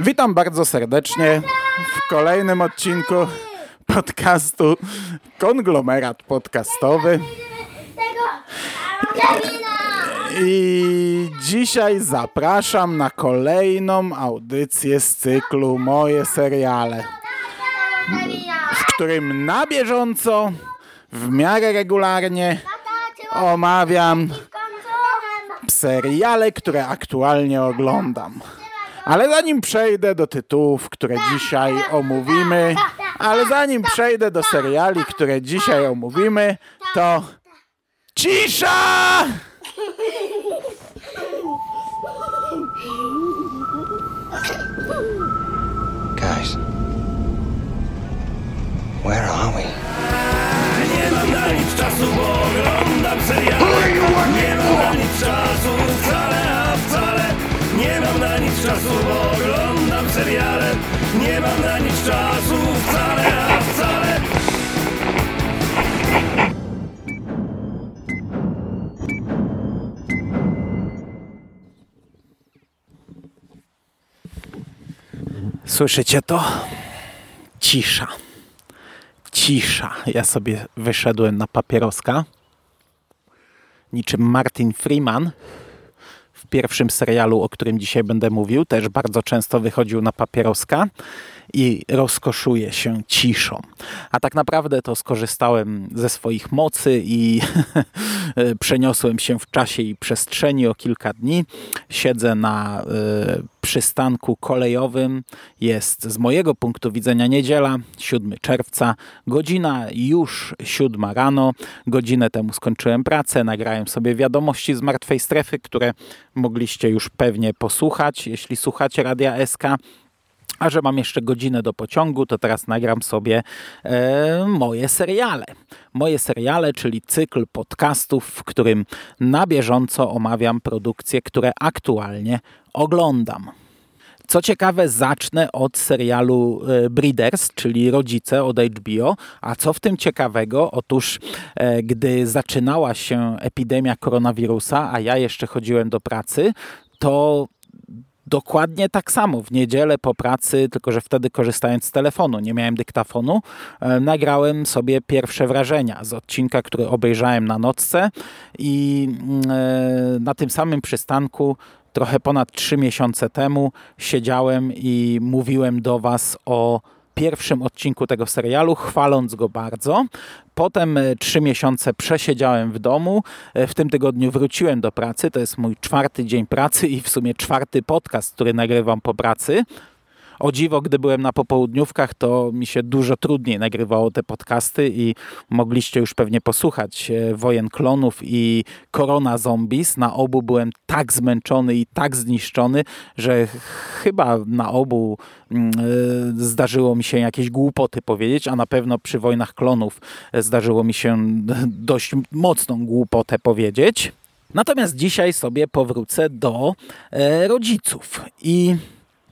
Witam bardzo serdecznie w kolejnym odcinku podcastu Konglomerat Podcastowy. I dzisiaj zapraszam na kolejną audycję z cyklu Moje seriale, w którym na bieżąco, w miarę regularnie omawiam seriale, które aktualnie oglądam. Ale zanim przejdę do tytułów, które dzisiaj omówimy, ale zanim przejdę do seriali, które dzisiaj omówimy, to cisza! Guys, where are we? Nie mam na nic czasu, bo oglądam seriale Nie mam na nic czasu Nie mam na nic czasu, oglądam seriale Nie mam na nic czasu wcale, a wcale Słyszycie to? Cisza. Cisza. Ja sobie wyszedłem na papieroska. Niczym Martin Freeman w pierwszym serialu, o którym dzisiaj będę mówił, też bardzo często wychodził na papieroska i rozkoszuje się ciszą. A tak naprawdę to skorzystałem ze swoich mocy i przeniosłem się w czasie i przestrzeni o kilka dni. Siedzę na y, przystanku kolejowym. Jest z mojego punktu widzenia niedziela, 7 czerwca, godzina już 7 rano. Godzinę temu skończyłem pracę, nagrałem sobie wiadomości z martwej strefy, które mogliście już pewnie posłuchać, jeśli słuchacie Radia SK. A że mam jeszcze godzinę do pociągu, to teraz nagram sobie e, moje seriale. Moje seriale, czyli cykl podcastów, w którym na bieżąco omawiam produkcje, które aktualnie oglądam. Co ciekawe, zacznę od serialu e, Breeders, czyli Rodzice od HBO. A co w tym ciekawego? Otóż, e, gdy zaczynała się epidemia koronawirusa, a ja jeszcze chodziłem do pracy, to dokładnie tak samo. W niedzielę po pracy, tylko że wtedy korzystając z telefonu, nie miałem dyktafonu, e, nagrałem sobie pierwsze wrażenia z odcinka, który obejrzałem na nocce i mm, e, na tym samym przystanku trochę ponad trzy miesiące temu siedziałem i mówiłem do Was o pierwszym odcinku tego serialu, chwaląc go bardzo. Potem e, trzy miesiące przesiedziałem w domu. E, w tym tygodniu wróciłem do pracy. To jest mój czwarty dzień pracy i w sumie czwarty podcast, który nagrywam po pracy. O dziwo, gdy byłem na popołudniówkach, to mi się dużo trudniej nagrywało te podcasty i mogliście już pewnie posłuchać e, Wojen Klonów i Korona Zombies. Na obu byłem tak zmęczony i tak zniszczony, że chyba na obu mm, e, zdarzyło mi się jakieś głupoty powiedzieć, a na pewno przy Wojnach Klonów e, zdarzyło mi się dość mocną głupotę powiedzieć. Natomiast dzisiaj sobie powrócę do rodziców i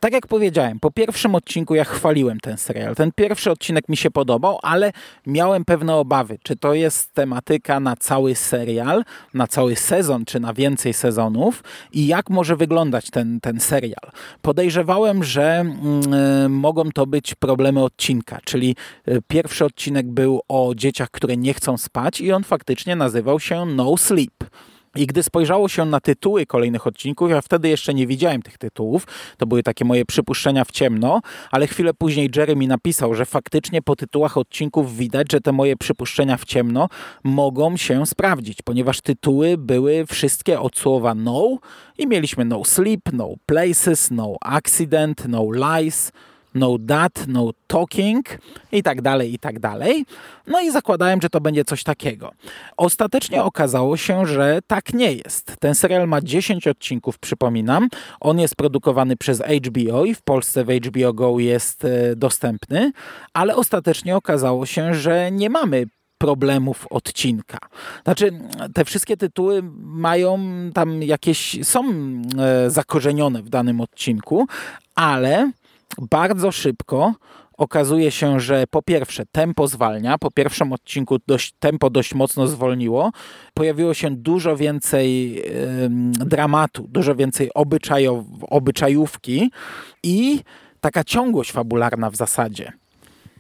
tak jak powiedziałem, po pierwszym odcinku ja chwaliłem ten serial. Ten pierwszy odcinek mi się podobał, ale miałem pewne obawy, czy to jest tematyka na cały serial, na cały sezon, czy na więcej sezonów i jak może wyglądać ten, ten serial. Podejrzewałem, że mm, mogą to być problemy odcinka, czyli y, pierwszy odcinek był o dzieciach, które nie chcą spać i on faktycznie nazywał się No Sleep. I gdy spojrzało się na tytuły kolejnych odcinków, ja wtedy jeszcze nie widziałem tych tytułów, to były takie moje przypuszczenia w ciemno, ale chwilę później Jerry mi napisał, że faktycznie po tytułach odcinków widać, że te moje przypuszczenia w ciemno mogą się sprawdzić, ponieważ tytuły były wszystkie od słowa no i mieliśmy no sleep, no places, no accident, no lies, no that, no talking i tak dalej, i tak dalej. No i zakładałem, że to będzie coś takiego. Ostatecznie okazało się, że tak nie jest. Ten serial ma 10 odcinków, przypominam. On jest produkowany przez HBO i w Polsce w HBO Go jest e, dostępny, ale ostatecznie okazało się, że nie mamy problemów odcinka. Znaczy, te wszystkie tytuły mają tam jakieś, są e, zakorzenione w danym odcinku, ale bardzo szybko okazuje się, że po pierwsze tempo zwalnia, po pierwszym odcinku dość, tempo dość mocno zwolniło, pojawiło się dużo więcej dramatu, dużo więcej obyczajówki i taka ciągłość fabularna w zasadzie.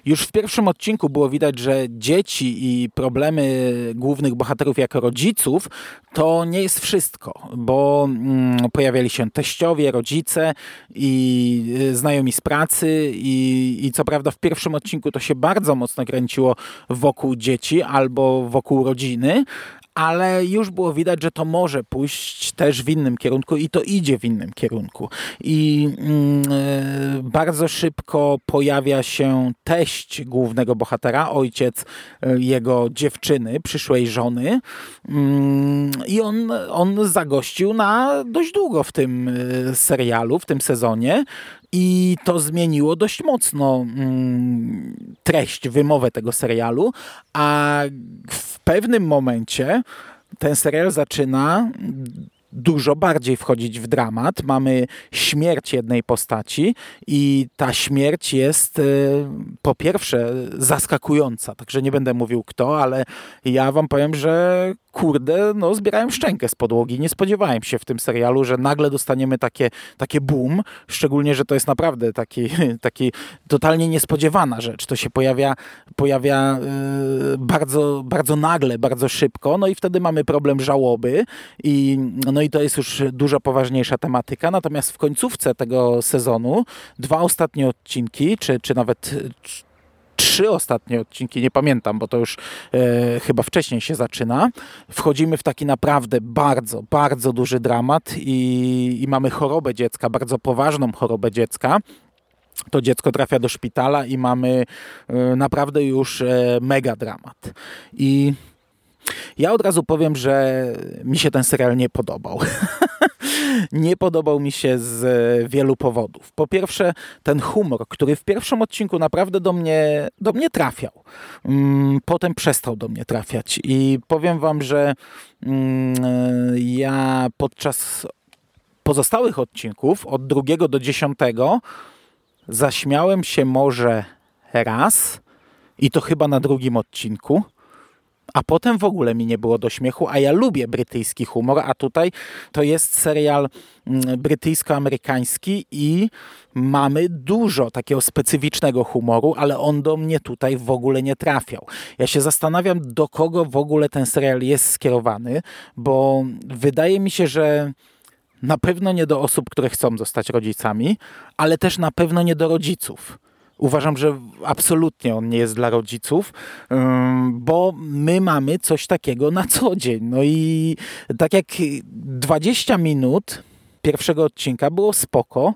Już w pierwszym odcinku było widać, że dzieci i problemy głównych bohaterów jako rodziców to nie jest wszystko, bo mm, pojawiali się teściowie, rodzice i y, znajomi z pracy i, i co prawda w pierwszym odcinku to się bardzo mocno kręciło wokół dzieci albo wokół rodziny, ale już było widać, że to może pójść też w innym kierunku i to idzie w innym kierunku. I e, bardzo szybko pojawia się teść głównego bohatera, ojciec e, jego dziewczyny, przyszłej żony mm, i on, on zagościł na dość długo w tym e, serialu, w tym sezonie i to zmieniło dość mocno mm, treść, wymowę tego serialu, a w pewnym momencie ten serial zaczyna dużo bardziej wchodzić w dramat. Mamy śmierć jednej postaci i ta śmierć jest y, po pierwsze zaskakująca, także nie będę mówił kto, ale ja wam powiem, że kurde, no zbierałem szczękę z podłogi. Nie spodziewałem się w tym serialu, że nagle dostaniemy takie, takie boom, szczególnie, że to jest naprawdę taki, taki totalnie niespodziewana rzecz. To się pojawia, pojawia yy, bardzo, bardzo nagle, bardzo szybko, no i wtedy mamy problem żałoby i, no i to jest już dużo poważniejsza tematyka. Natomiast w końcówce tego sezonu dwa ostatnie odcinki, czy, czy nawet trzy ostatnie odcinki, nie pamiętam, bo to już e, chyba wcześniej się zaczyna. Wchodzimy w taki naprawdę bardzo, bardzo duży dramat i, i mamy chorobę dziecka, bardzo poważną chorobę dziecka to dziecko trafia do szpitala i mamy e, naprawdę już e, mega dramat. I ja od razu powiem, że mi się ten serial nie podobał. nie podobał mi się z wielu powodów. Po pierwsze, ten humor, który w pierwszym odcinku naprawdę do mnie, do mnie trafiał. Mm, potem przestał do mnie trafiać i powiem wam, że mm, ja podczas pozostałych odcinków, od drugiego do dziesiątego, zaśmiałem się może raz i to chyba na drugim odcinku a potem w ogóle mi nie było do śmiechu, a ja lubię brytyjski humor, a tutaj to jest serial mm, brytyjsko-amerykański i mamy dużo takiego specyficznego humoru, ale on do mnie tutaj w ogóle nie trafiał. Ja się zastanawiam, do kogo w ogóle ten serial jest skierowany, bo wydaje mi się, że na pewno nie do osób, które chcą zostać rodzicami, ale też na pewno nie do rodziców. Uważam, że absolutnie on nie jest dla rodziców, bo my mamy coś takiego na co dzień. No i tak jak 20 minut pierwszego odcinka było spoko,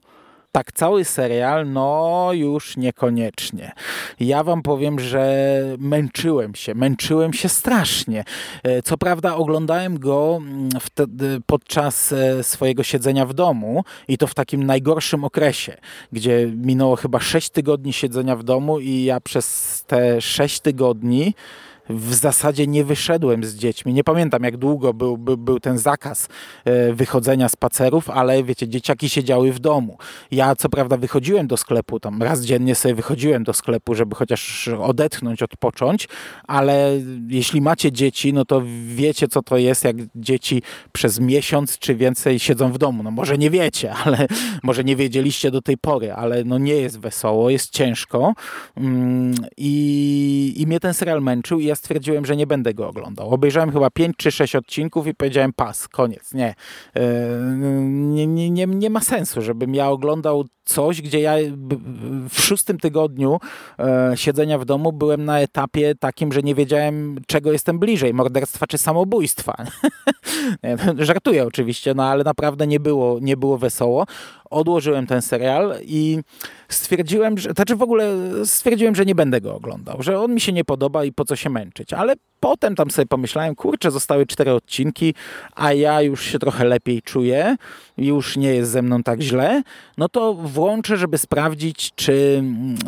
tak cały serial, no już niekoniecznie. Ja wam powiem, że męczyłem się, męczyłem się strasznie. E, co prawda oglądałem go mm, wtedy podczas e, swojego siedzenia w domu i to w takim najgorszym okresie, gdzie minęło chyba 6 tygodni siedzenia w domu i ja przez te 6 tygodni w zasadzie nie wyszedłem z dziećmi. Nie pamiętam, jak długo był, był, był ten zakaz e, wychodzenia spacerów, ale wiecie, dzieciaki siedziały w domu. Ja co prawda wychodziłem do sklepu, tam raz dziennie sobie wychodziłem do sklepu, żeby chociaż odetchnąć, odpocząć, ale jeśli macie dzieci, no to wiecie, co to jest, jak dzieci przez miesiąc czy więcej siedzą w domu. No może nie wiecie, ale może nie wiedzieliście do tej pory, ale no nie jest wesoło, jest ciężko mm, i, i mnie ten serial męczył i ja stwierdziłem, że nie będę go oglądał. Obejrzałem chyba 5 czy 6 odcinków i powiedziałem pas, koniec, nie. Nie, nie, nie, nie ma sensu, żebym ja oglądał coś, gdzie ja w szóstym tygodniu e, siedzenia w domu byłem na etapie takim, że nie wiedziałem, czego jestem bliżej, morderstwa czy samobójstwa. Żartuję oczywiście, no ale naprawdę nie było, nie było wesoło. Odłożyłem ten serial i stwierdziłem, że, znaczy w ogóle stwierdziłem, że nie będę go oglądał, że on mi się nie podoba i po co się męczyć, ale potem tam sobie pomyślałem, kurczę, zostały cztery odcinki, a ja już się trochę lepiej czuję, już nie jest ze mną tak źle, no to włączę, żeby sprawdzić, czy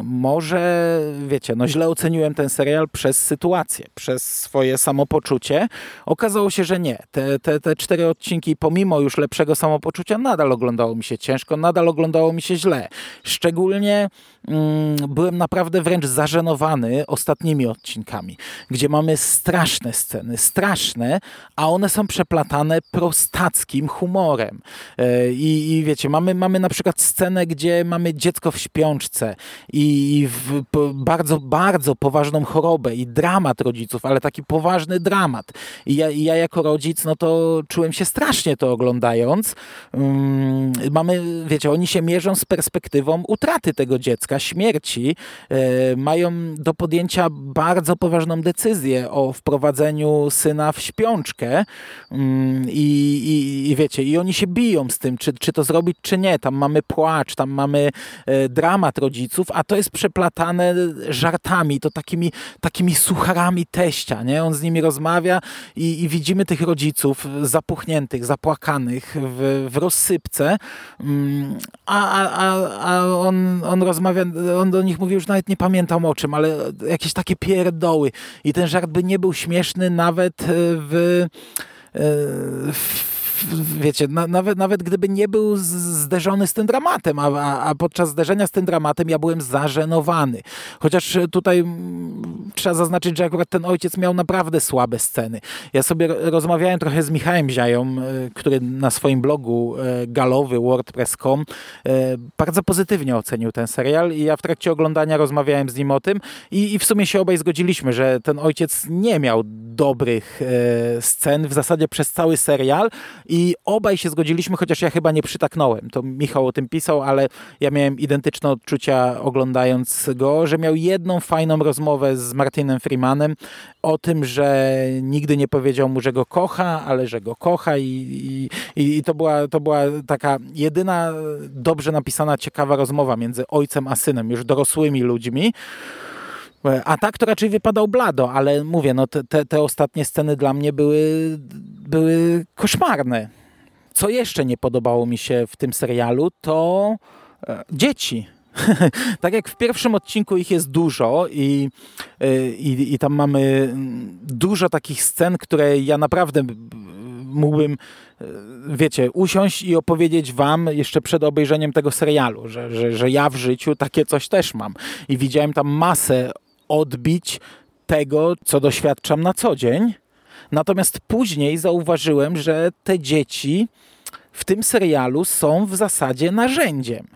może, wiecie, no źle oceniłem ten serial przez sytuację, przez swoje samopoczucie. Okazało się, że nie. Te, te, te cztery odcinki, pomimo już lepszego samopoczucia, nadal oglądało mi się ciężko, nadal oglądało mi się źle. Szczególnie mm, byłem naprawdę wręcz zażenowany ostatnimi odcinkami, gdzie mamy straszne sceny, straszne, a one są przeplatane prostackim humorem. E, I, wiecie, mamy, mamy na przykład scenę, gdzie mamy dziecko w śpiączce i w, bardzo, bardzo poważną chorobę i dramat rodziców, ale taki poważny dramat. I ja, i ja jako rodzic, no to czułem się strasznie to oglądając. Um, mamy, wiecie, oni się mierzą z perspektywą utraty tego dziecka, śmierci. E, mają do podjęcia bardzo poważną decyzję o wprowadzeniu syna w śpiączkę. Um, i, i, I wiecie, i oni się biją z tym, czy, czy to zrobić, czy nie. Tam mamy płacz, tam mamy e, dramat rodziców, a to jest przeplatane żartami, to takimi, takimi sucharami teścia, nie? On z nimi rozmawia i, i widzimy tych rodziców zapuchniętych, zapłakanych w, w rozsypce, mm, a, a, a on, on rozmawia, on do nich mówi, już nawet nie pamiętam o czym, ale jakieś takie pierdoły. I ten żart by nie był śmieszny nawet w, w wiecie, na, nawet, nawet gdyby nie był zderzony z tym dramatem, a, a, a, podczas zderzenia z tym dramatem ja byłem zażenowany. Chociaż tutaj trzeba zaznaczyć, że akurat ten ojciec miał naprawdę słabe sceny. Ja sobie rozmawiałem trochę z Michałem Ziają, e, który na swoim blogu e, galowy wordpress.com e, bardzo pozytywnie ocenił ten serial i ja w trakcie oglądania rozmawiałem z nim o tym i, i w sumie się obaj zgodziliśmy, że ten ojciec nie miał dobrych scen w zasadzie przez cały serial i obaj się zgodziliśmy, chociaż ja chyba nie przytaknąłem. To Michał o tym pisał, ale ja miałem identyczne odczucia oglądając go, że miał jedną fajną rozmowę z Martinem Freemanem o tym, że nigdy nie powiedział mu, że go kocha, ale że go kocha i, i, i to, była, to była taka jedyna dobrze napisana, ciekawa rozmowa między ojcem a synem, już dorosłymi ludźmi. A tak to raczej wypadał blado, ale mówię, no te, te ostatnie sceny dla mnie były, były koszmarne. Co jeszcze nie podobało mi się w tym serialu, to e, dzieci. tak jak w pierwszym odcinku ich jest dużo i, e, i, i tam mamy mm, dużo takich scen, które ja naprawdę mógłbym, e, wiecie, usiąść i opowiedzieć wam jeszcze przed obejrzeniem tego serialu, że, że, że ja w życiu takie coś też mam. I widziałem tam masę odbić tego, co doświadczam na co dzień. Natomiast później zauważyłem, że te dzieci w tym serialu są w zasadzie narzędziem.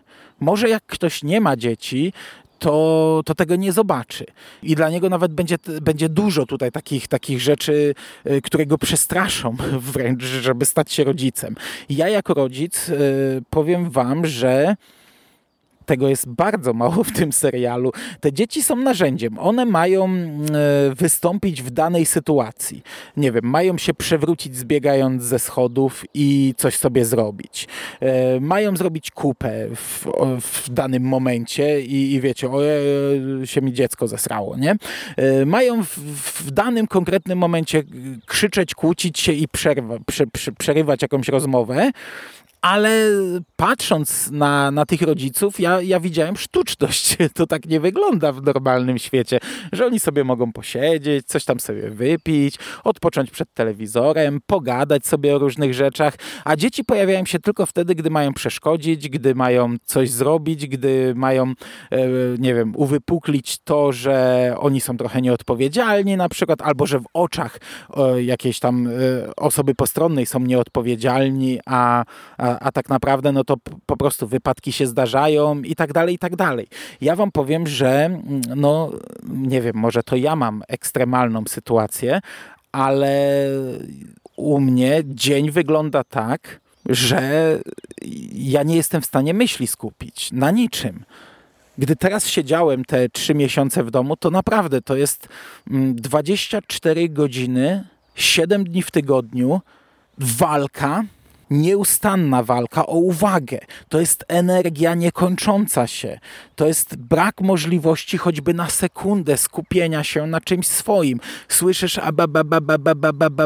Może jak ktoś nie ma dzieci, to, to tego nie zobaczy. I dla niego nawet będzie, będzie dużo tutaj takich, takich rzeczy, y, które go przestraszą wręcz, żeby stać się rodzicem. Ja jako rodzic y, powiem wam, że tego jest bardzo mało w tym serialu. Te dzieci są narzędziem. One mają mm, e, wystąpić w danej sytuacji. Nie wiem, mają się przewrócić zbiegając ze schodów i coś sobie zrobić. E, mają zrobić kupę w, w danym momencie i, i wiecie, o, się mi dziecko zesrało, nie? E, mają w, w danym konkretnym momencie krzyczeć, kłócić się i przerwa, prze, prze, przerywać jakąś rozmowę, ale patrząc na, na tych rodziców, ja, ja widziałem sztuczność. To tak nie wygląda w normalnym świecie, że oni sobie mogą posiedzieć, coś tam sobie wypić, odpocząć przed telewizorem, pogadać sobie o różnych rzeczach, a dzieci pojawiają się tylko wtedy, gdy mają przeszkodzić, gdy mają coś zrobić, gdy mają, e, nie wiem, uwypuklić to, że oni są trochę nieodpowiedzialni na przykład, albo że w oczach jakiejś tam e, osoby postronnej są nieodpowiedzialni, a, a a, tak naprawdę no to po prostu wypadki się zdarzają i tak dalej, i tak dalej. Ja wam powiem, że mm, no nie wiem, może to ja mam ekstremalną sytuację, ale u mnie dzień wygląda tak, że ja nie jestem w stanie myśli skupić na niczym. Gdy teraz siedziałem te trzy miesiące w domu, to naprawdę to jest 24 mm, godziny, 7 dni w tygodniu, walka nieustanna walka o uwagę. To jest energia niekończąca się. To jest brak możliwości choćby na sekundę skupienia się na czymś swoim. Słyszysz ba ba ba ba ba ba ba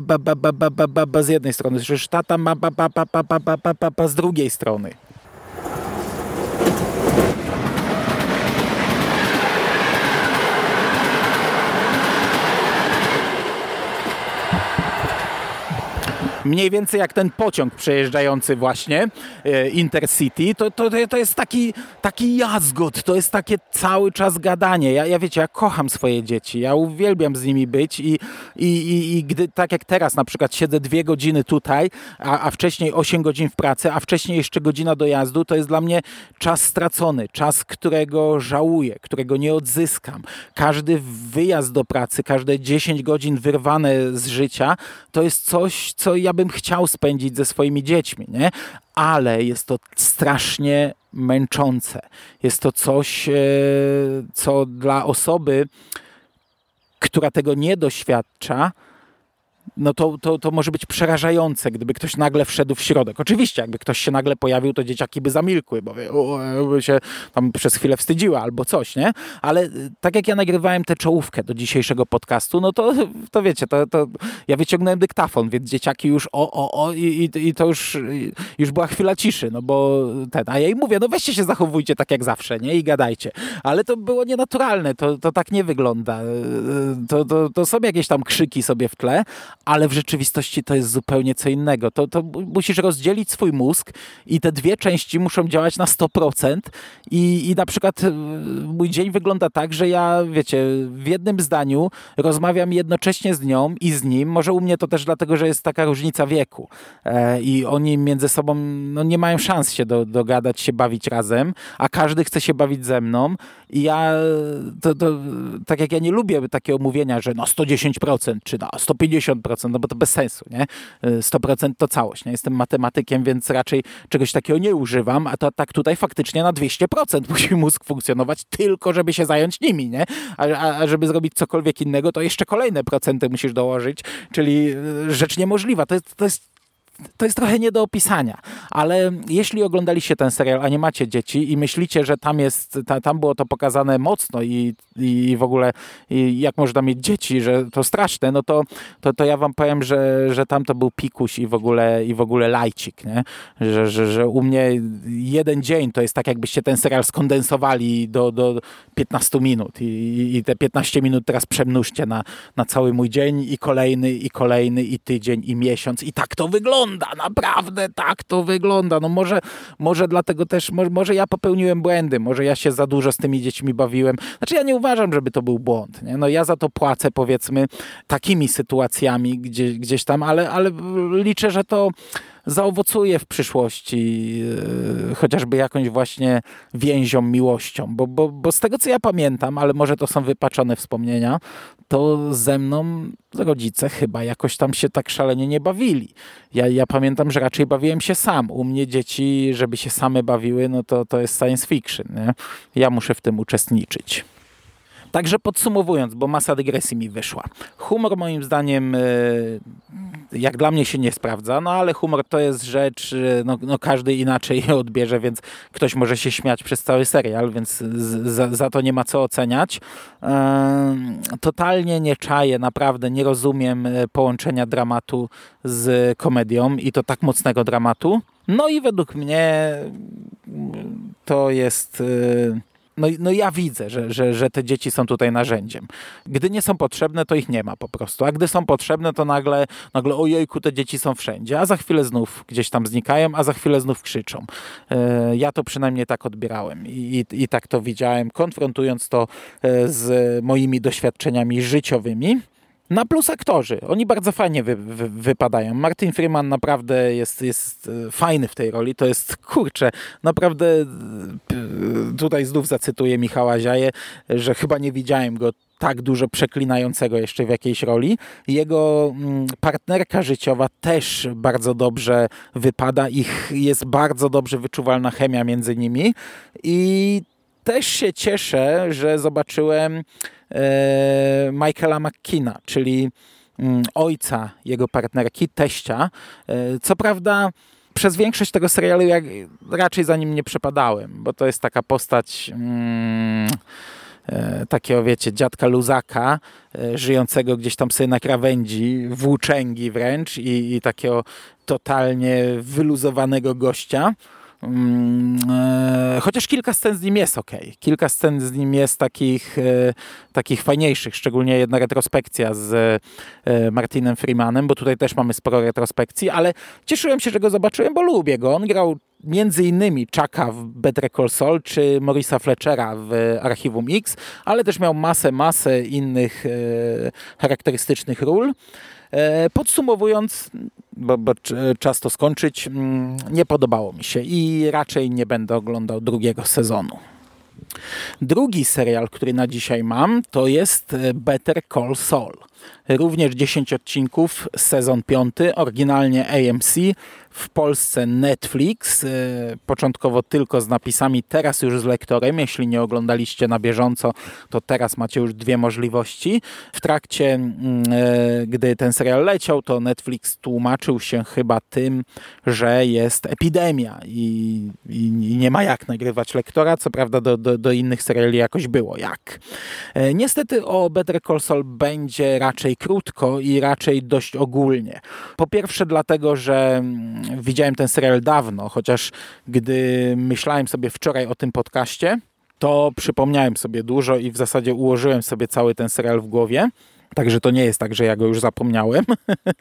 ba ba ba z jednej strony, słyszysz tata ma ba ba ba ba ba ba ba ba z drugiej strony. Mniej więcej jak ten pociąg przejeżdżający właśnie, e, Intercity, to, to, to jest taki, taki jazgot, to jest takie cały czas gadanie. Ja, ja wiecie, ja kocham swoje dzieci, ja uwielbiam z nimi być i, i, i, i gdy, tak jak teraz na przykład siedzę dwie godziny tutaj, a, a wcześniej 8 godzin w pracy, a wcześniej jeszcze godzina dojazdu, to jest dla mnie czas stracony, czas, którego żałuję, którego nie odzyskam. Każdy wyjazd do pracy, każde 10 godzin wyrwane z życia, to jest coś, co ja bym chciał spędzić ze swoimi dziećmi, nie? Ale jest to strasznie męczące. Jest to coś, e, co dla osoby, która tego nie doświadcza, no to, to, to może być przerażające, gdyby ktoś nagle wszedł w środek. Oczywiście, jakby ktoś się nagle pojawił, to dzieciaki by zamilkły, bo by się tam przez chwilę wstydziły albo coś, nie? Ale y, tak jak ja nagrywałem tę czołówkę do dzisiejszego podcastu, no to, to wiecie, to, to ja wyciągnąłem dyktafon, więc dzieciaki już o, o, o i, i to już, już była chwila ciszy, no bo ten, a ja im mówię, no weźcie się zachowujcie tak jak zawsze, nie? I gadajcie. Ale to było nienaturalne, to, to tak nie wygląda. Y, to, to, to są jakieś tam krzyki sobie w tle, ale w rzeczywistości to jest zupełnie co innego. To, to musisz rozdzielić swój mózg i te dwie części muszą działać na 100% i, i na przykład e, mój dzień wygląda tak, że ja, wiecie, w jednym zdaniu rozmawiam jednocześnie z nią i z nim. Może u mnie to też dlatego, że jest taka różnica wieku e, i oni między sobą no, nie mają szans się do, dogadać, się bawić razem, a każdy chce się bawić ze mną i ja, to, to, tak jak ja nie lubię takiego mówienia, że na 110% czy na 150%, 100%, no bo to bez sensu, nie? 100% to całość, nie? Jestem matematykiem, więc raczej czegoś takiego nie używam, a to tak tutaj faktycznie na 200% musi mózg funkcjonować tylko, żeby się zająć nimi, nie? A, a, żeby zrobić cokolwiek innego, to jeszcze kolejne procenty musisz dołożyć, czyli e, rzecz niemożliwa. To jest, to jest to jest trochę nie do opisania, ale jeśli oglądaliście ten serial, a nie macie dzieci i myślicie, że tam jest, ta, tam było to pokazane mocno i, i w ogóle i jak można mieć dzieci, że to straszne, no to, to, to ja wam powiem, że, że tam to był pikuś i w ogóle, i w ogóle lajcik, nie? Że, że, że u mnie jeden dzień to jest tak, jakbyście ten serial skondensowali do, do 15 minut i, i te 15 minut teraz przemnóżcie na, na cały mój dzień i kolejny, i kolejny, i tydzień, i miesiąc i tak to wygląda wygląda, naprawdę tak to wygląda. No może, może dlatego też, może, może ja popełniłem błędy, może ja się za dużo z tymi dziećmi bawiłem. Znaczy ja nie uważam, żeby to był błąd. Nie? No ja za to płacę powiedzmy takimi sytuacjami gdzie, gdzieś tam, ale, ale liczę, że to zaowocuje w przyszłości e, chociażby jakąś właśnie więzią, miłością, bo, bo, bo z tego co ja pamiętam, ale może to są wypaczone wspomnienia, to ze mną rodzice chyba jakoś tam się tak szalenie nie bawili. Ja, ja pamiętam, że raczej bawiłem się sam. U mnie dzieci, żeby się same bawiły, no to, to jest science fiction. Nie? Ja muszę w tym uczestniczyć. Także podsumowując, bo masa dygresji mi wyszła. Humor moim zdaniem e, jak dla mnie się nie sprawdza, no ale humor to jest rzecz, e, no, no każdy inaczej je odbierze, więc ktoś może się śmiać przez cały serial, więc za, za to nie ma co oceniać. E, totalnie nie czaję, naprawdę nie rozumiem połączenia dramatu z komedią i to tak mocnego dramatu. No i według mnie to jest no, no ja widzę, że, że, że te dzieci są tutaj narzędziem. Gdy nie są potrzebne, to ich nie ma po prostu. A gdy są potrzebne, to nagle, nagle ojejku, te dzieci są wszędzie, a za chwilę znów gdzieś tam znikają, a za chwilę znów krzyczą. E, ja to przynajmniej tak odbierałem i, i, i tak to widziałem, konfrontując to e, z moimi doświadczeniami życiowymi. Na plus aktorzy. Oni bardzo fajnie wy, wy, wypadają. Martin Freeman naprawdę jest, jest e, fajny w tej roli. To jest, kurczę, naprawdę e, tutaj znów zacytuję Michała Ziaję, że chyba nie widziałem go tak dużo przeklinającego jeszcze w jakiejś roli. Jego mm, partnerka życiowa też bardzo dobrze wypada. Ich jest bardzo dobrze wyczuwalna chemia między nimi. I też się cieszę, że zobaczyłem Michaela McKina, czyli mm, ojca jego partnerki, teścia. E, co prawda przez większość tego serialu ja raczej za nim nie przepadałem, bo to jest taka postać mm, e, takiego, wiecie, dziadka luzaka, żyjącego gdzieś tam sobie na krawędzi, włóczęgi wręcz i, i takiego totalnie wyluzowanego gościa. Mm, E, chociaż kilka scen z nim jest ok. Kilka scen z nim jest takich, e, takich fajniejszych, szczególnie jedna retrospekcja z e, Martinem Freemanem, bo tutaj też mamy sporo retrospekcji, ale cieszyłem się, że go zobaczyłem, bo lubię go. On grał między innymi Chucka w Better Call Saul czy Morisa Fletchera w Archiwum X, ale też miał masę, masę innych charakterystycznych ról. Podsumowując, bo, bo czas to skończyć, mm, nie podobało mi się i raczej nie będę oglądał drugiego sezonu. Drugi serial, który na dzisiaj mam, to jest Better Call Saul. Również 10 odcinków, sezon 5, oryginalnie AMC, w Polsce Netflix, e, początkowo tylko z napisami, teraz już z lektorem. Jeśli nie oglądaliście na bieżąco, to teraz macie już dwie możliwości. W trakcie, mm, e, gdy ten serial leciał, to Netflix tłumaczył się chyba tym, że jest epidemia i, i nie ma jak nagrywać lektora. Co prawda do, do, do innych seriali jakoś było. Jak? E, niestety o Better Call Saul będzie raczej krótko i raczej dość ogólnie. Po pierwsze dlatego, że mm, widziałem ten serial dawno, chociaż gdy myślałem sobie wczoraj o tym podcaście, to przypomniałem sobie dużo i w zasadzie ułożyłem sobie cały ten serial w głowie. Także to nie jest tak, że ja go już zapomniałem,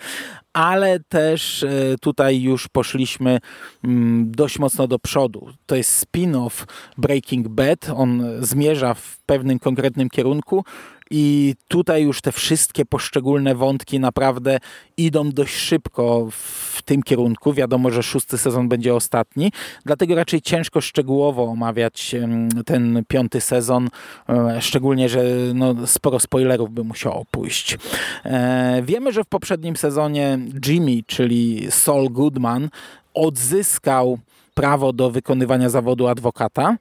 ale też e, tutaj już poszliśmy mm, dość mocno do przodu. To jest spin-off Breaking Bad. On zmierza w pewnym konkretnym kierunku i tutaj już te wszystkie poszczególne wątki naprawdę idą dość szybko w tym kierunku. Wiadomo, że szósty sezon będzie ostatni, dlatego raczej ciężko szczegółowo omawiać ten piąty sezon, e, szczególnie, że no, sporo spoilerów by musiało pójść. E, wiemy, że w poprzednim sezonie Jimmy, czyli Saul Goodman, odzyskał prawo do wykonywania zawodu adwokata,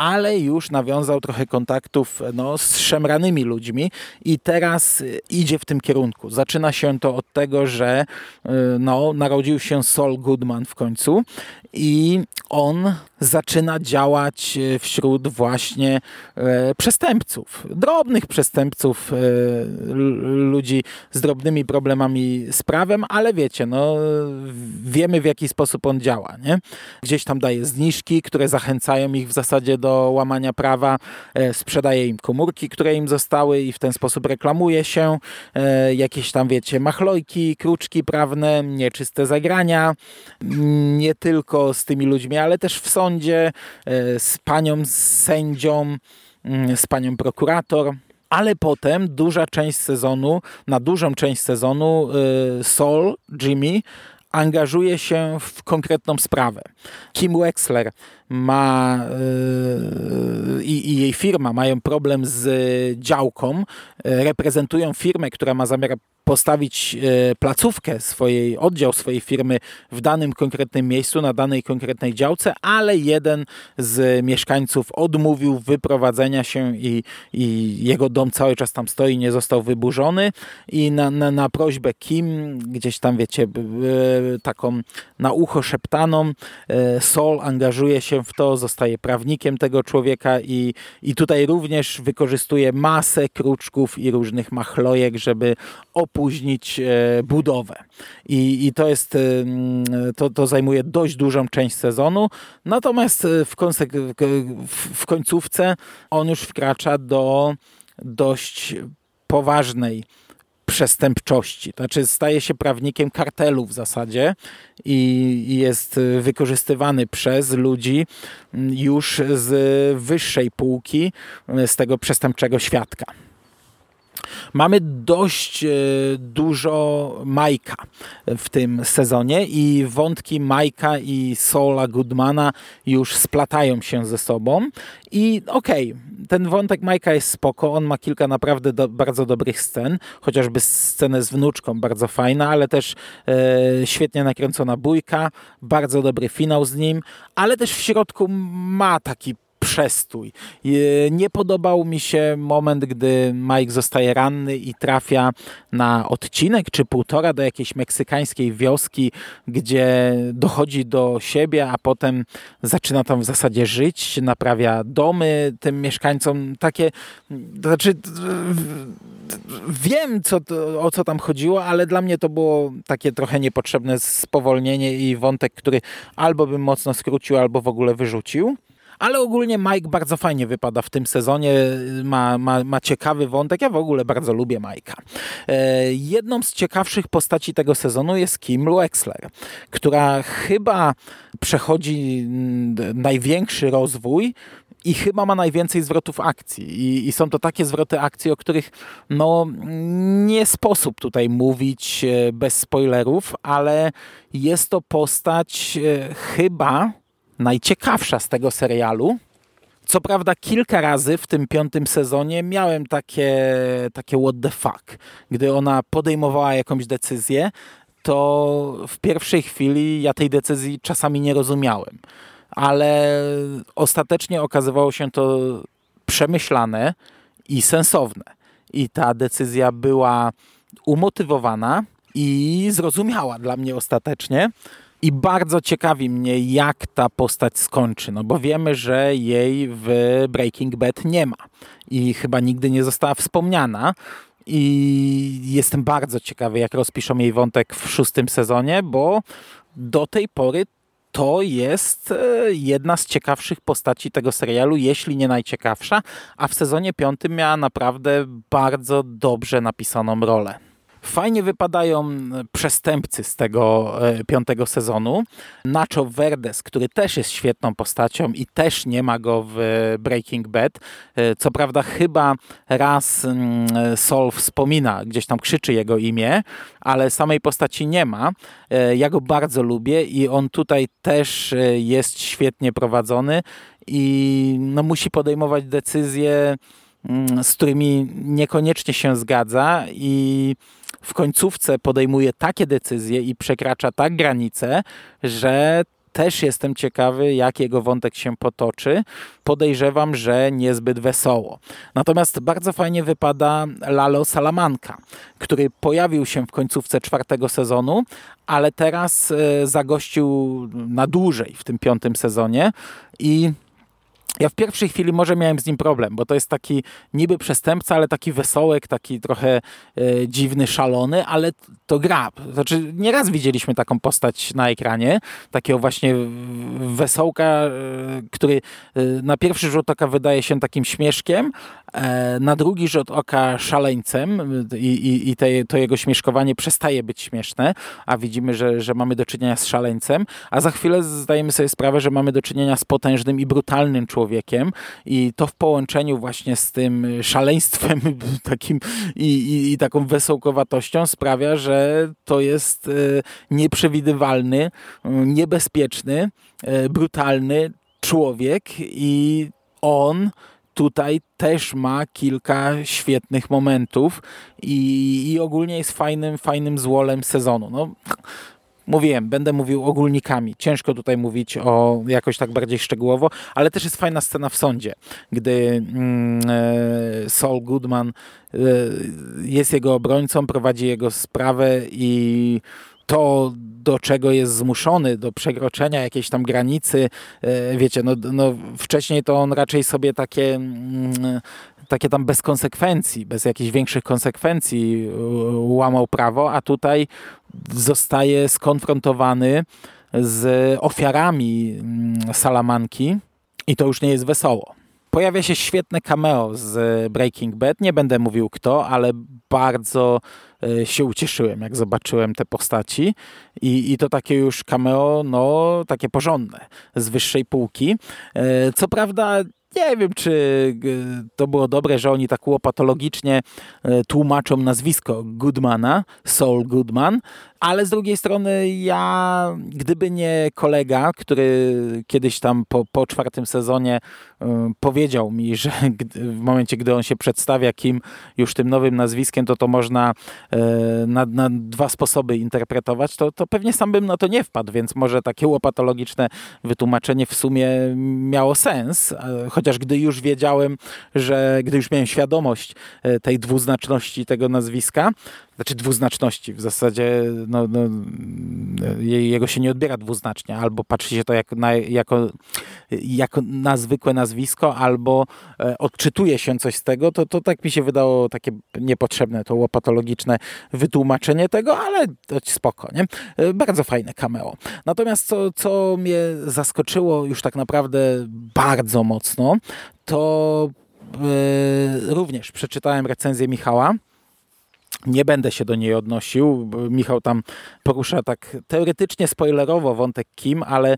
ale już nawiązał trochę kontaktów no, z szemranymi ludźmi i teraz y, idzie w tym kierunku. Zaczyna się to od tego, że y, no, narodził się Saul Goodman w końcu i on zaczyna działać e, wśród właśnie e, przestępców, drobnych przestępców, e, ludzi z drobnymi problemami z prawem, ale wiecie, no, wiemy w jaki sposób on działa. Nie? Gdzieś tam daje zniżki, które zachęcają ich w zasadzie do łamania prawa, sprzedaje im komórki, które im zostały i w ten sposób reklamuje się, jakieś tam wiecie, machlojki, kruczki prawne, nieczyste zagrania, nie tylko z tymi ludźmi, ale też w sądzie, e, z panią z sędzią, mm, z panią prokurator. Ale potem duża część sezonu, na dużą część sezonu e, Sol, Jimmy angażuje się w konkretną sprawę. Kim Wexler ma yy, i, jej firma mają problem z działką, reprezentują firmę, która ma zamiar postawić e, placówkę swojej, oddział swojej firmy w danym konkretnym miejscu, na danej konkretnej działce, ale jeden z mieszkańców odmówił wyprowadzenia się i, i jego dom cały czas tam stoi, nie został wyburzony. I na, na, na prośbę Kim, gdzieś tam wiecie, taką na ucho szeptaną, Sol angażuje się w to, zostaje prawnikiem tego człowieka i, i tutaj również wykorzystuje masę kruczków i różnych machlojek, żeby opóźnić e, budowę. I, i to jest, e, to, to zajmuje dość dużą część sezonu, natomiast e, w, w końcówce on już wkracza do dość poważnej przestępczości. Znaczy staje się prawnikiem kartelu w zasadzie i jest wykorzystywany przez ludzi już z wyższej półki, z tego przestępczego świadka. Mamy dość e, dużo Majka w tym sezonie i wątki Majka i Sola Goodmana już splatają się ze sobą. I okej, okay, ten wątek Majka jest spoko, on ma kilka naprawdę do, bardzo dobrych scen, chociażby scenę z wnuczką, bardzo fajna, ale też e, świetnie nakręcona bójka, bardzo dobry finał z nim, ale też w środku ma taki przestój. Nie podobał mi się moment, gdy Mike zostaje ranny i trafia na odcinek czy półtora do jakiejś meksykańskiej wioski, gdzie dochodzi do siebie, a potem zaczyna tam w zasadzie żyć, naprawia domy tym mieszkańcom. Takie, znaczy wiem co, o co tam chodziło, ale dla mnie to było takie trochę niepotrzebne spowolnienie i wątek, który albo bym mocno skrócił, albo w ogóle wyrzucił. Ale ogólnie Mike bardzo fajnie wypada w tym sezonie, ma, ma, ma ciekawy wątek, ja w ogóle bardzo lubię Mike'a. E, jedną z ciekawszych postaci tego sezonu jest Kim Wexler, która chyba przechodzi największy rozwój i chyba ma najwięcej zwrotów akcji. I, I, są to takie zwroty akcji, o których no, nie sposób tutaj mówić e, bez spoilerów, ale jest to postać e, chyba najciekawsza z tego serialu. Co prawda kilka razy w tym piątym sezonie miałem takie, takie what the fuck. Gdy ona podejmowała jakąś decyzję, to w pierwszej chwili ja tej decyzji czasami nie rozumiałem ale ostatecznie okazywało się to przemyślane i sensowne. I ta decyzja była umotywowana i zrozumiała dla mnie ostatecznie. I bardzo ciekawi mnie, jak ta postać skończy, no bo wiemy, że jej w Breaking Bad nie ma i chyba nigdy nie została wspomniana. I jestem bardzo ciekawy, jak rozpiszą jej wątek w szóstym sezonie, bo do tej pory to jest e, jedna z ciekawszych postaci tego serialu, jeśli nie najciekawsza, a w sezonie piątym miała naprawdę bardzo dobrze napisaną rolę. Fajnie wypadają przestępcy z tego e, piątego sezonu. Nacho Verdes, który też jest świetną postacią i też nie ma go w Breaking Bad. E, co prawda chyba raz mm, Sol wspomina, gdzieś tam krzyczy jego imię, ale samej postaci nie ma. E, ja go bardzo lubię i on tutaj też jest świetnie prowadzony i no, musi podejmować decyzje, mm, z którymi niekoniecznie się zgadza i w końcówce podejmuje takie decyzje i przekracza tak granice, że też jestem ciekawy, jak jego wątek się potoczy. Podejrzewam, że niezbyt wesoło. Natomiast bardzo fajnie wypada Lalo Salamanca, który pojawił się w końcówce czwartego sezonu, ale teraz e, zagościł na dłużej w tym piątym sezonie i ja w pierwszej chwili może miałem z nim problem, bo to jest taki niby przestępca, ale taki wesołek, taki trochę e, dziwny, szalony, ale to gra. Znaczy, nieraz widzieliśmy taką postać na ekranie, takiego właśnie wesołka, e, który e, na pierwszy rzut oka wydaje się takim śmieszkiem, e, na drugi rzut oka szaleńcem i, i, i te, to jego śmieszkowanie przestaje być śmieszne, a widzimy, że, że mamy do czynienia z szaleńcem, a za chwilę zdajemy sobie sprawę, że mamy do czynienia z potężnym i brutalnym człowiekiem i to w połączeniu właśnie z tym szaleństwem takim i, i, i taką wesołkowatością sprawia, że to jest e, nieprzewidywalny, niebezpieczny, e, brutalny człowiek i on tutaj też ma kilka świetnych momentów i, i ogólnie jest fajnym, fajnym złolem sezonu. No, mówiłem, będę mówił ogólnikami. Ciężko tutaj mówić o jakoś tak bardziej szczegółowo, ale też jest fajna scena w sądzie, gdy mm, e, Saul Goodman e, jest jego obrońcą, prowadzi jego sprawę i to, do czego jest zmuszony, do przekroczenia jakiejś tam granicy, e, wiecie, no, no wcześniej to on raczej sobie takie, mm, takie tam bez konsekwencji, bez jakichś większych konsekwencji łamał prawo, a tutaj zostaje skonfrontowany z ofiarami mm, Salamanki i to już nie jest wesoło. Pojawia się świetne cameo z Breaking Bad. Nie będę mówił kto, ale bardzo e, się ucieszyłem, jak zobaczyłem te postaci. I, i to takie już cameo, no takie porządne, z wyższej półki. E, co prawda nie wiem, czy e, to było dobre, że oni tak łopatologicznie tłumaczą nazwisko Goodmana, Saul Goodman, ale z drugiej strony ja, gdyby nie kolega, który kiedyś tam po, po czwartym sezonie y, powiedział mi, że w momencie, gdy on się przedstawia kim już tym nowym nazwiskiem, to to można y, na, na, dwa sposoby interpretować, to, to pewnie sam bym na to nie wpadł, więc może takie łopatologiczne wytłumaczenie w sumie miało sens, chociaż gdy już wiedziałem, że gdy już miałem świadomość y, tej dwuznaczności tego nazwiska, znaczy dwuznaczności. W zasadzie no, no, jego się nie odbiera dwuznacznie, albo patrzy się to jak na, jako, jako na zwykłe nazwisko, albo e, odczytuje się coś z tego, to, to tak mi się wydało takie niepotrzebne, to łopatologiczne wytłumaczenie tego, ale dość spoko, nie? E, bardzo fajne cameo. Natomiast co, co mnie zaskoczyło już tak naprawdę bardzo mocno, to e, również przeczytałem recenzję Michała, nie będę się do niej odnosił. Michał tam porusza tak teoretycznie spoilerowo wątek Kim, ale e,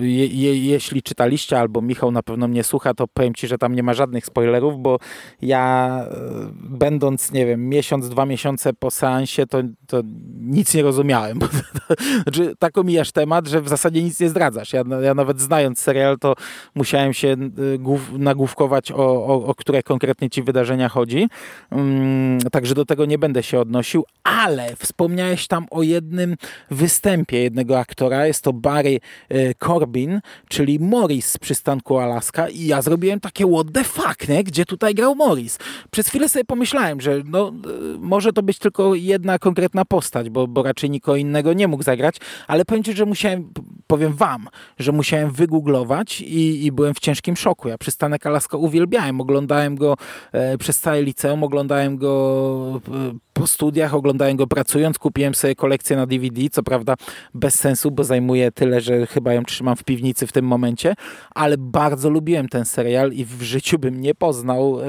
je, je, jeśli czytaliście, albo Michał na pewno mnie słucha, to powiem Ci, że tam nie ma żadnych spoilerów, bo ja e, będąc, nie wiem, miesiąc, dwa miesiące po seansie, to, to nic nie rozumiałem. znaczy, tak omijasz temat, że w zasadzie nic nie zdradzasz. Ja, ja nawet znając serial, to musiałem się głów, nagłówkować, o, o, o, które konkretnie Ci wydarzenia chodzi. Um, także do tego nie będę się odnosił, ale wspomniałeś tam o jednym występie jednego aktora. Jest to Barry e, Corbin, czyli Morris z przystanku Alaska i ja zrobiłem takie what the fuck, nie? gdzie tutaj grał Morris. Przez chwilę sobie pomyślałem, że no, może to być tylko jedna konkretna postać, bo, bo raczej nikogo innego nie mógł zagrać, ale powiem ci, że musiałem, powiem wam, że musiałem wygooglować i, i byłem w ciężkim szoku. Ja przystanek Alaska uwielbiałem, oglądałem go e, przez całe liceum, oglądałem go e, po studiach, oglądałem go pracując, kupiłem sobie kolekcję na DVD, co prawda bez sensu, bo zajmuje tyle, że chyba ją trzymam w piwnicy w tym momencie, ale bardzo lubiłem ten serial i w życiu bym nie poznał y,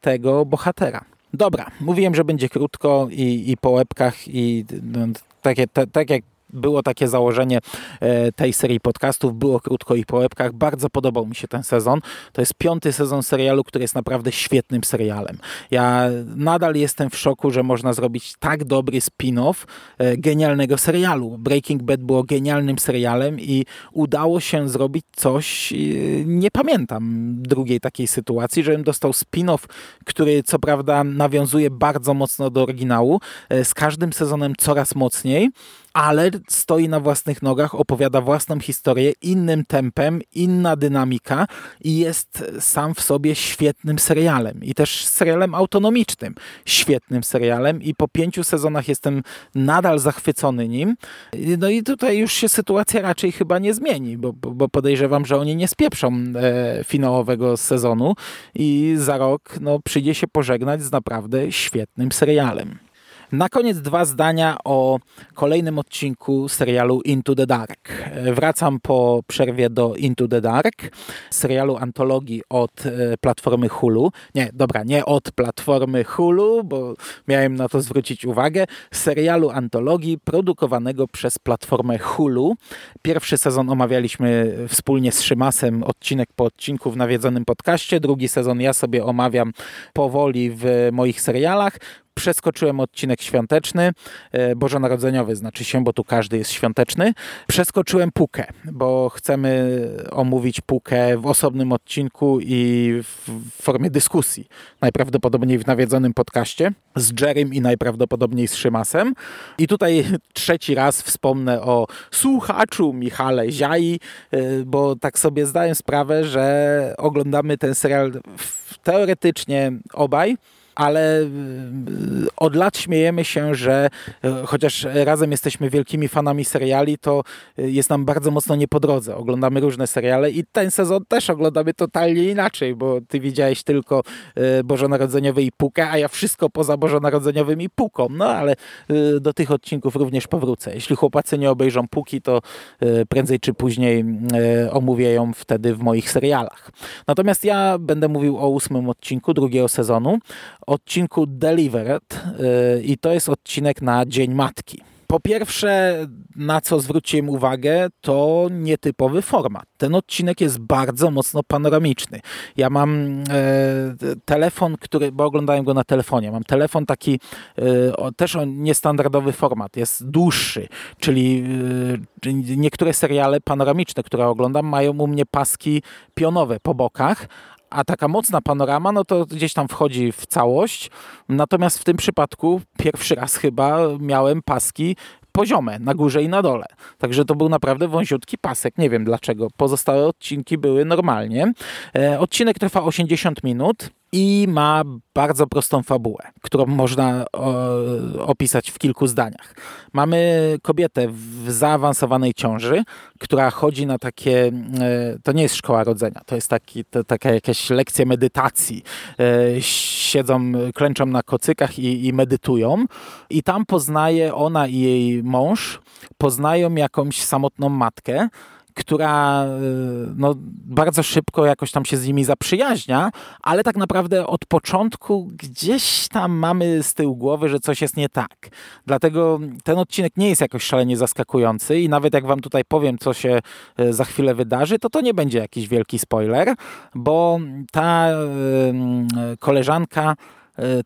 tego bohatera. Dobra, mówiłem, że będzie krótko i, i po łebkach i no, takie, tak jak było takie założenie e, tej serii podcastów, było krótko i po łebkach. Bardzo podobał mi się ten sezon. To jest piąty sezon serialu, który jest naprawdę świetnym serialem. Ja nadal jestem w szoku, że można zrobić tak dobry spin-off e, genialnego serialu. Breaking Bad było genialnym serialem i udało się zrobić coś, e, nie pamiętam drugiej takiej sytuacji, żebym dostał spin-off, który co prawda nawiązuje bardzo mocno do oryginału, z każdym sezonem coraz mocniej, ale stoi na własnych nogach, opowiada własną historię, innym tempem, inna dynamika i jest sam w sobie świetnym serialem i też serialem autonomicznym, świetnym serialem i po pięciu sezonach jestem nadal zachwycony nim. No i tutaj już się sytuacja raczej chyba nie zmieni, bo, bo podejrzewam, że oni nie spieprzą e, finałowego sezonu i za rok no, przyjdzie się pożegnać z naprawdę świetnym serialem. Na koniec dwa zdania o kolejnym odcinku serialu Into the Dark. Wracam po przerwie do Into the Dark, serialu antologii od e, platformy Hulu. Nie, dobra, nie od platformy Hulu, bo miałem na to zwrócić uwagę. Serialu antologii produkowanego przez platformę Hulu. Pierwszy sezon omawialiśmy wspólnie z Szymasem, odcinek po odcinku w nawiedzonym podcaście. Drugi sezon ja sobie omawiam powoli w moich serialach przeskoczyłem odcinek świąteczny, e, bożonarodzeniowy znaczy się, bo tu każdy jest świąteczny. Przeskoczyłem Pukę, bo chcemy omówić Pukę w osobnym odcinku i w formie dyskusji. Najprawdopodobniej w nawiedzonym podcaście z Jerrym i najprawdopodobniej z Szymasem. I tutaj trzeci raz wspomnę o słuchaczu Michale Ziai, e, bo tak sobie zdaję sprawę, że oglądamy ten serial teoretycznie obaj, ale y, od lat śmiejemy się, że y, chociaż razem jesteśmy wielkimi fanami seriali, to y, jest nam bardzo mocno nie po drodze. Oglądamy różne seriale i ten sezon też oglądamy totalnie inaczej, bo ty widziałeś tylko Bożonarodzeniowy i Pukę, a ja wszystko poza Bożonarodzeniowym i Puką. No ale do tych odcinków również powrócę. Jeśli chłopacy nie obejrzą Puki, to prędzej czy później omówię ją wtedy w moich serialach. Natomiast ja będę mówił o ósmym odcinku drugiego sezonu odcinku Delivered y, i to jest odcinek na Dzień Matki. Po pierwsze, na co zwróciłem uwagę, to nietypowy format. Ten odcinek jest bardzo mocno panoramiczny. Ja mam e, telefon, który, bo oglądałem go na telefonie, mam telefon taki e, o, też o niestandardowy format, jest dłuższy, czyli e, niektóre seriale panoramiczne, które oglądam, mają u mnie paski pionowe po bokach, a taka mocna panorama, no to gdzieś tam wchodzi w całość. Natomiast w tym przypadku pierwszy raz chyba miałem paski poziome, na górze i na dole. Także to był naprawdę wąziutki pasek. Nie wiem dlaczego. Pozostałe odcinki były normalnie. E, odcinek trwa 80 minut. I ma bardzo prostą fabułę, którą można opisać w kilku zdaniach. Mamy kobietę w zaawansowanej ciąży, która chodzi na takie, e, to nie jest szkoła rodzenia, to jest taki, to, taka jakaś lekcja medytacji. E, siedzą, klęczą na kocykach i, i medytują i tam poznaje ona i jej mąż, poznają jakąś samotną matkę, która y, no, bardzo szybko jakoś tam się z nimi zaprzyjaźnia, ale tak naprawdę od początku gdzieś tam mamy z tyłu głowy, że coś jest nie tak. Dlatego ten odcinek nie jest jakoś szalenie zaskakujący i nawet jak wam tutaj powiem, co się y, za chwilę wydarzy, to to nie będzie jakiś wielki spoiler, bo ta y, koleżanka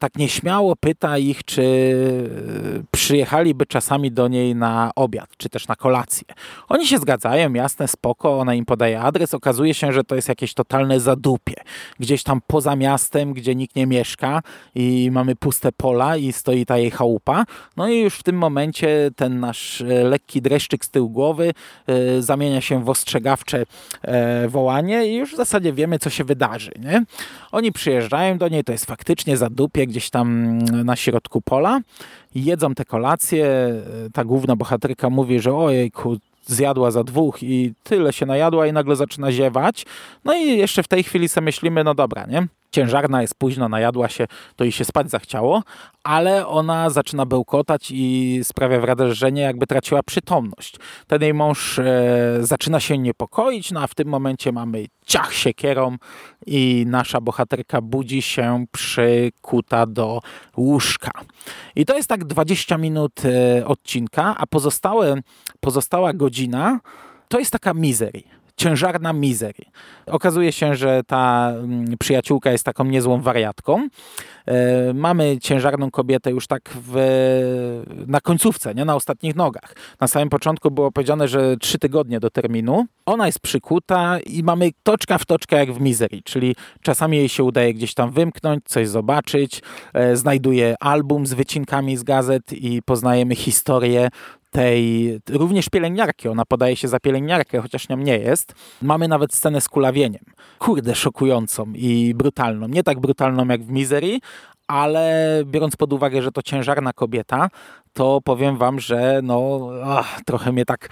tak nieśmiało pyta ich, czy e, przyjechaliby czasami do niej na obiad, czy też na kolację. Oni się zgadzają, jasne, spoko, ona im podaje adres. Okazuje się, że to jest jakieś totalne zadupie. Gdzieś tam poza miastem, gdzie nikt nie mieszka i mamy puste pola i stoi ta jej chałupa. No i już w tym momencie ten nasz e, lekki dreszczyk z tyłu głowy zamienia się w ostrzegawcze wołanie i już w zasadzie wiemy, co się wydarzy. Nie? Oni przyjeżdżają do niej, to jest faktycznie zadupie dupie gdzieś tam na środku pola. Jedzą te kolacje. Ta główna bohaterka mówi, że ojejku, zjadła za dwóch i tyle się najadła i nagle zaczyna ziewać. No i jeszcze w tej chwili sobie myślimy, no dobra, nie? Ciężarna jest późno, najadła się, to jej się spać zachciało, ale ona zaczyna bełkotać i sprawia wrażenie, jakby traciła przytomność. Ten jej mąż e, zaczyna się niepokoić, no a w tym momencie mamy ciach siekierą i nasza bohaterka budzi się przykuta do łóżka. I to jest tak 20 minut e, odcinka, a pozostałe, pozostała godzina to jest taka misery ciężarna misery. Okazuje się, że ta mm, przyjaciółka jest taką niezłą wariatką. E, mamy ciężarną kobietę już tak w, na końcówce, nie na ostatnich nogach. Na samym początku było powiedziane, że trzy tygodnie do terminu. Ona jest przykuta i mamy toczka w toczkę jak w misery, czyli czasami jej się udaje gdzieś tam wymknąć, coś zobaczyć. E, znajduje album z wycinkami z gazet i poznajemy historię tej również pielęgniarki. Ona podaje się za pielęgniarkę, chociaż nią nie jest. Mamy nawet scenę z kulawieniem. Kurde, szokującą i brutalną. Nie tak brutalną jak w Misery, ale biorąc pod uwagę, że to ciężarna kobieta, to powiem wam, że no, ach, trochę mnie tak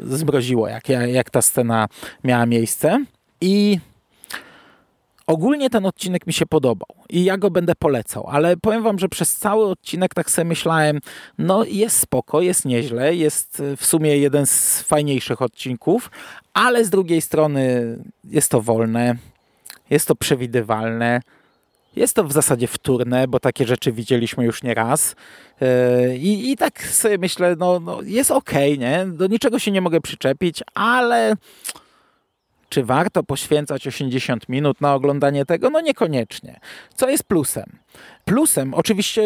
zmroziło, jak, jak ta scena miała miejsce. I Ogólnie ten odcinek mi się podobał i ja go będę polecał, ale powiem wam, że przez cały odcinek tak sobie myślałem, no jest spoko, jest nieźle, jest w sumie jeden z fajniejszych odcinków, ale z drugiej strony jest to wolne, jest to przewidywalne, jest to w zasadzie wtórne, bo takie rzeczy widzieliśmy już nie raz. Yy, I, i tak sobie myślę, no, no jest okej, okay, nie? Do niczego się nie mogę przyczepić, ale czy warto poświęcać 80 minut na oglądanie tego? No niekoniecznie. Co jest plusem? Plusem, oczywiście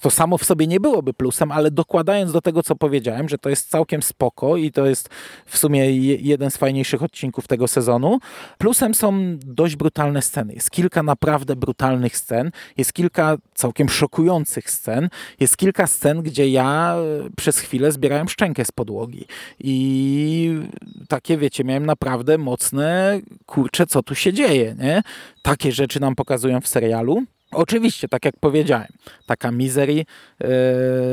to samo w sobie nie byłoby plusem, ale dokładając do tego, co powiedziałem, że to jest całkiem spoko i to jest w sumie jeden z fajniejszych odcinków tego sezonu, plusem są dość brutalne sceny. Jest kilka naprawdę brutalnych scen, jest kilka całkiem szokujących scen, jest kilka scen, gdzie ja e, przez chwilę zbierałem szczękę z podłogi i takie, wiecie, miałem naprawdę mocne, kurczę, co tu się dzieje, nie? Takie rzeczy nam pokazują w serialu. Oczywiście, tak jak powiedziałem, taka misery yy,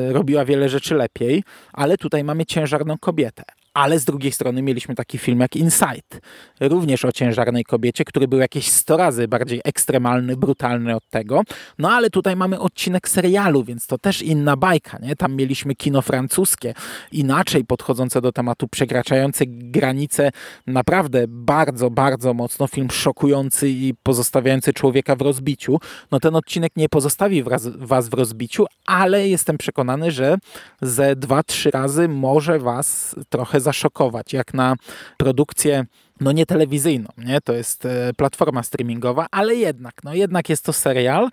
robiła wiele rzeczy lepiej, ale tutaj mamy ciężarną kobietę. Ale z drugiej strony mieliśmy taki film jak Inside, również o ciężarnej kobiecie, który był jakieś 100 razy bardziej ekstremalny, brutalny od tego. No ale tutaj mamy odcinek serialu, więc to też inna bajka. Nie? Tam mieliśmy kino francuskie, inaczej podchodzące do tematu, przekraczające granice naprawdę bardzo, bardzo mocno. Film szokujący i pozostawiający człowieka w rozbiciu. No ten odcinek nie pozostawi was w rozbiciu, ale jestem przekonany, że ze dwa, trzy razy może was trochę zaszokować, jak na produkcję no nie telewizyjną, nie? to jest e, platforma streamingowa, ale jednak, no jednak jest to serial,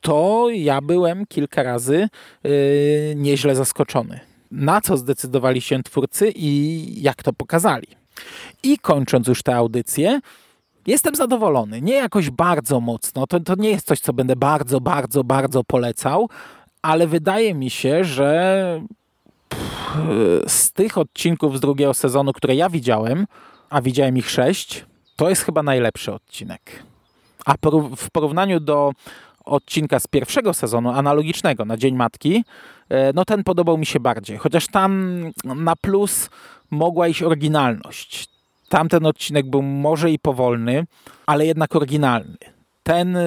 to ja byłem kilka razy yy, nieźle zaskoczony. Na co zdecydowali się twórcy i jak to pokazali. I kończąc już tę audycję, jestem zadowolony. Nie jakoś bardzo mocno, to, to nie jest coś, co będę bardzo, bardzo, bardzo polecał, ale wydaje mi się, że z tych odcinków z drugiego sezonu, które ja widziałem, a widziałem ich sześć, to jest chyba najlepszy odcinek. A w porównaniu do odcinka z pierwszego sezonu, analogicznego na Dzień Matki, e, no ten podobał mi się bardziej. Chociaż tam na plus mogła iść oryginalność. Tamten odcinek był może i powolny, ale jednak oryginalny. Ten e,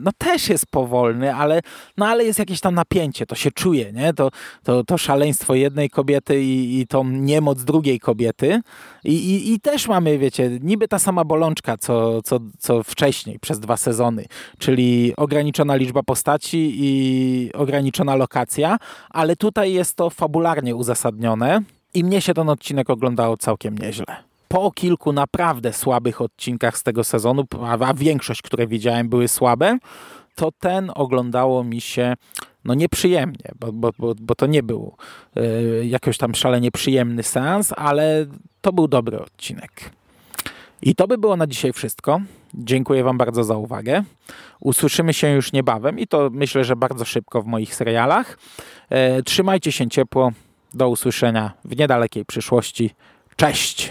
no też jest powolny, ale, no ale jest jakieś tam napięcie, to się czuje, nie? To, to, to szaleństwo jednej kobiety i, i tą niemoc drugiej kobiety. I, i, I też mamy, wiecie, niby ta sama bolączka, co, co, co wcześniej, przez dwa sezony, czyli ograniczona liczba postaci i ograniczona lokacja, ale tutaj jest to fabularnie uzasadnione i mnie się ten odcinek oglądało całkiem nieźle po kilku naprawdę słabych odcinkach z tego sezonu, a większość, które widziałem, były słabe, to ten oglądało mi się no nieprzyjemnie, bo, bo, bo, bo to nie był y, jakoś tam szalenie przyjemny seans, ale to był dobry odcinek. I to by było na dzisiaj wszystko. Dziękuję Wam bardzo za uwagę. Usłyszymy się już niebawem i to myślę, że bardzo szybko w moich serialach. E, trzymajcie się ciepło. Do usłyszenia w niedalekiej przyszłości. Cześć!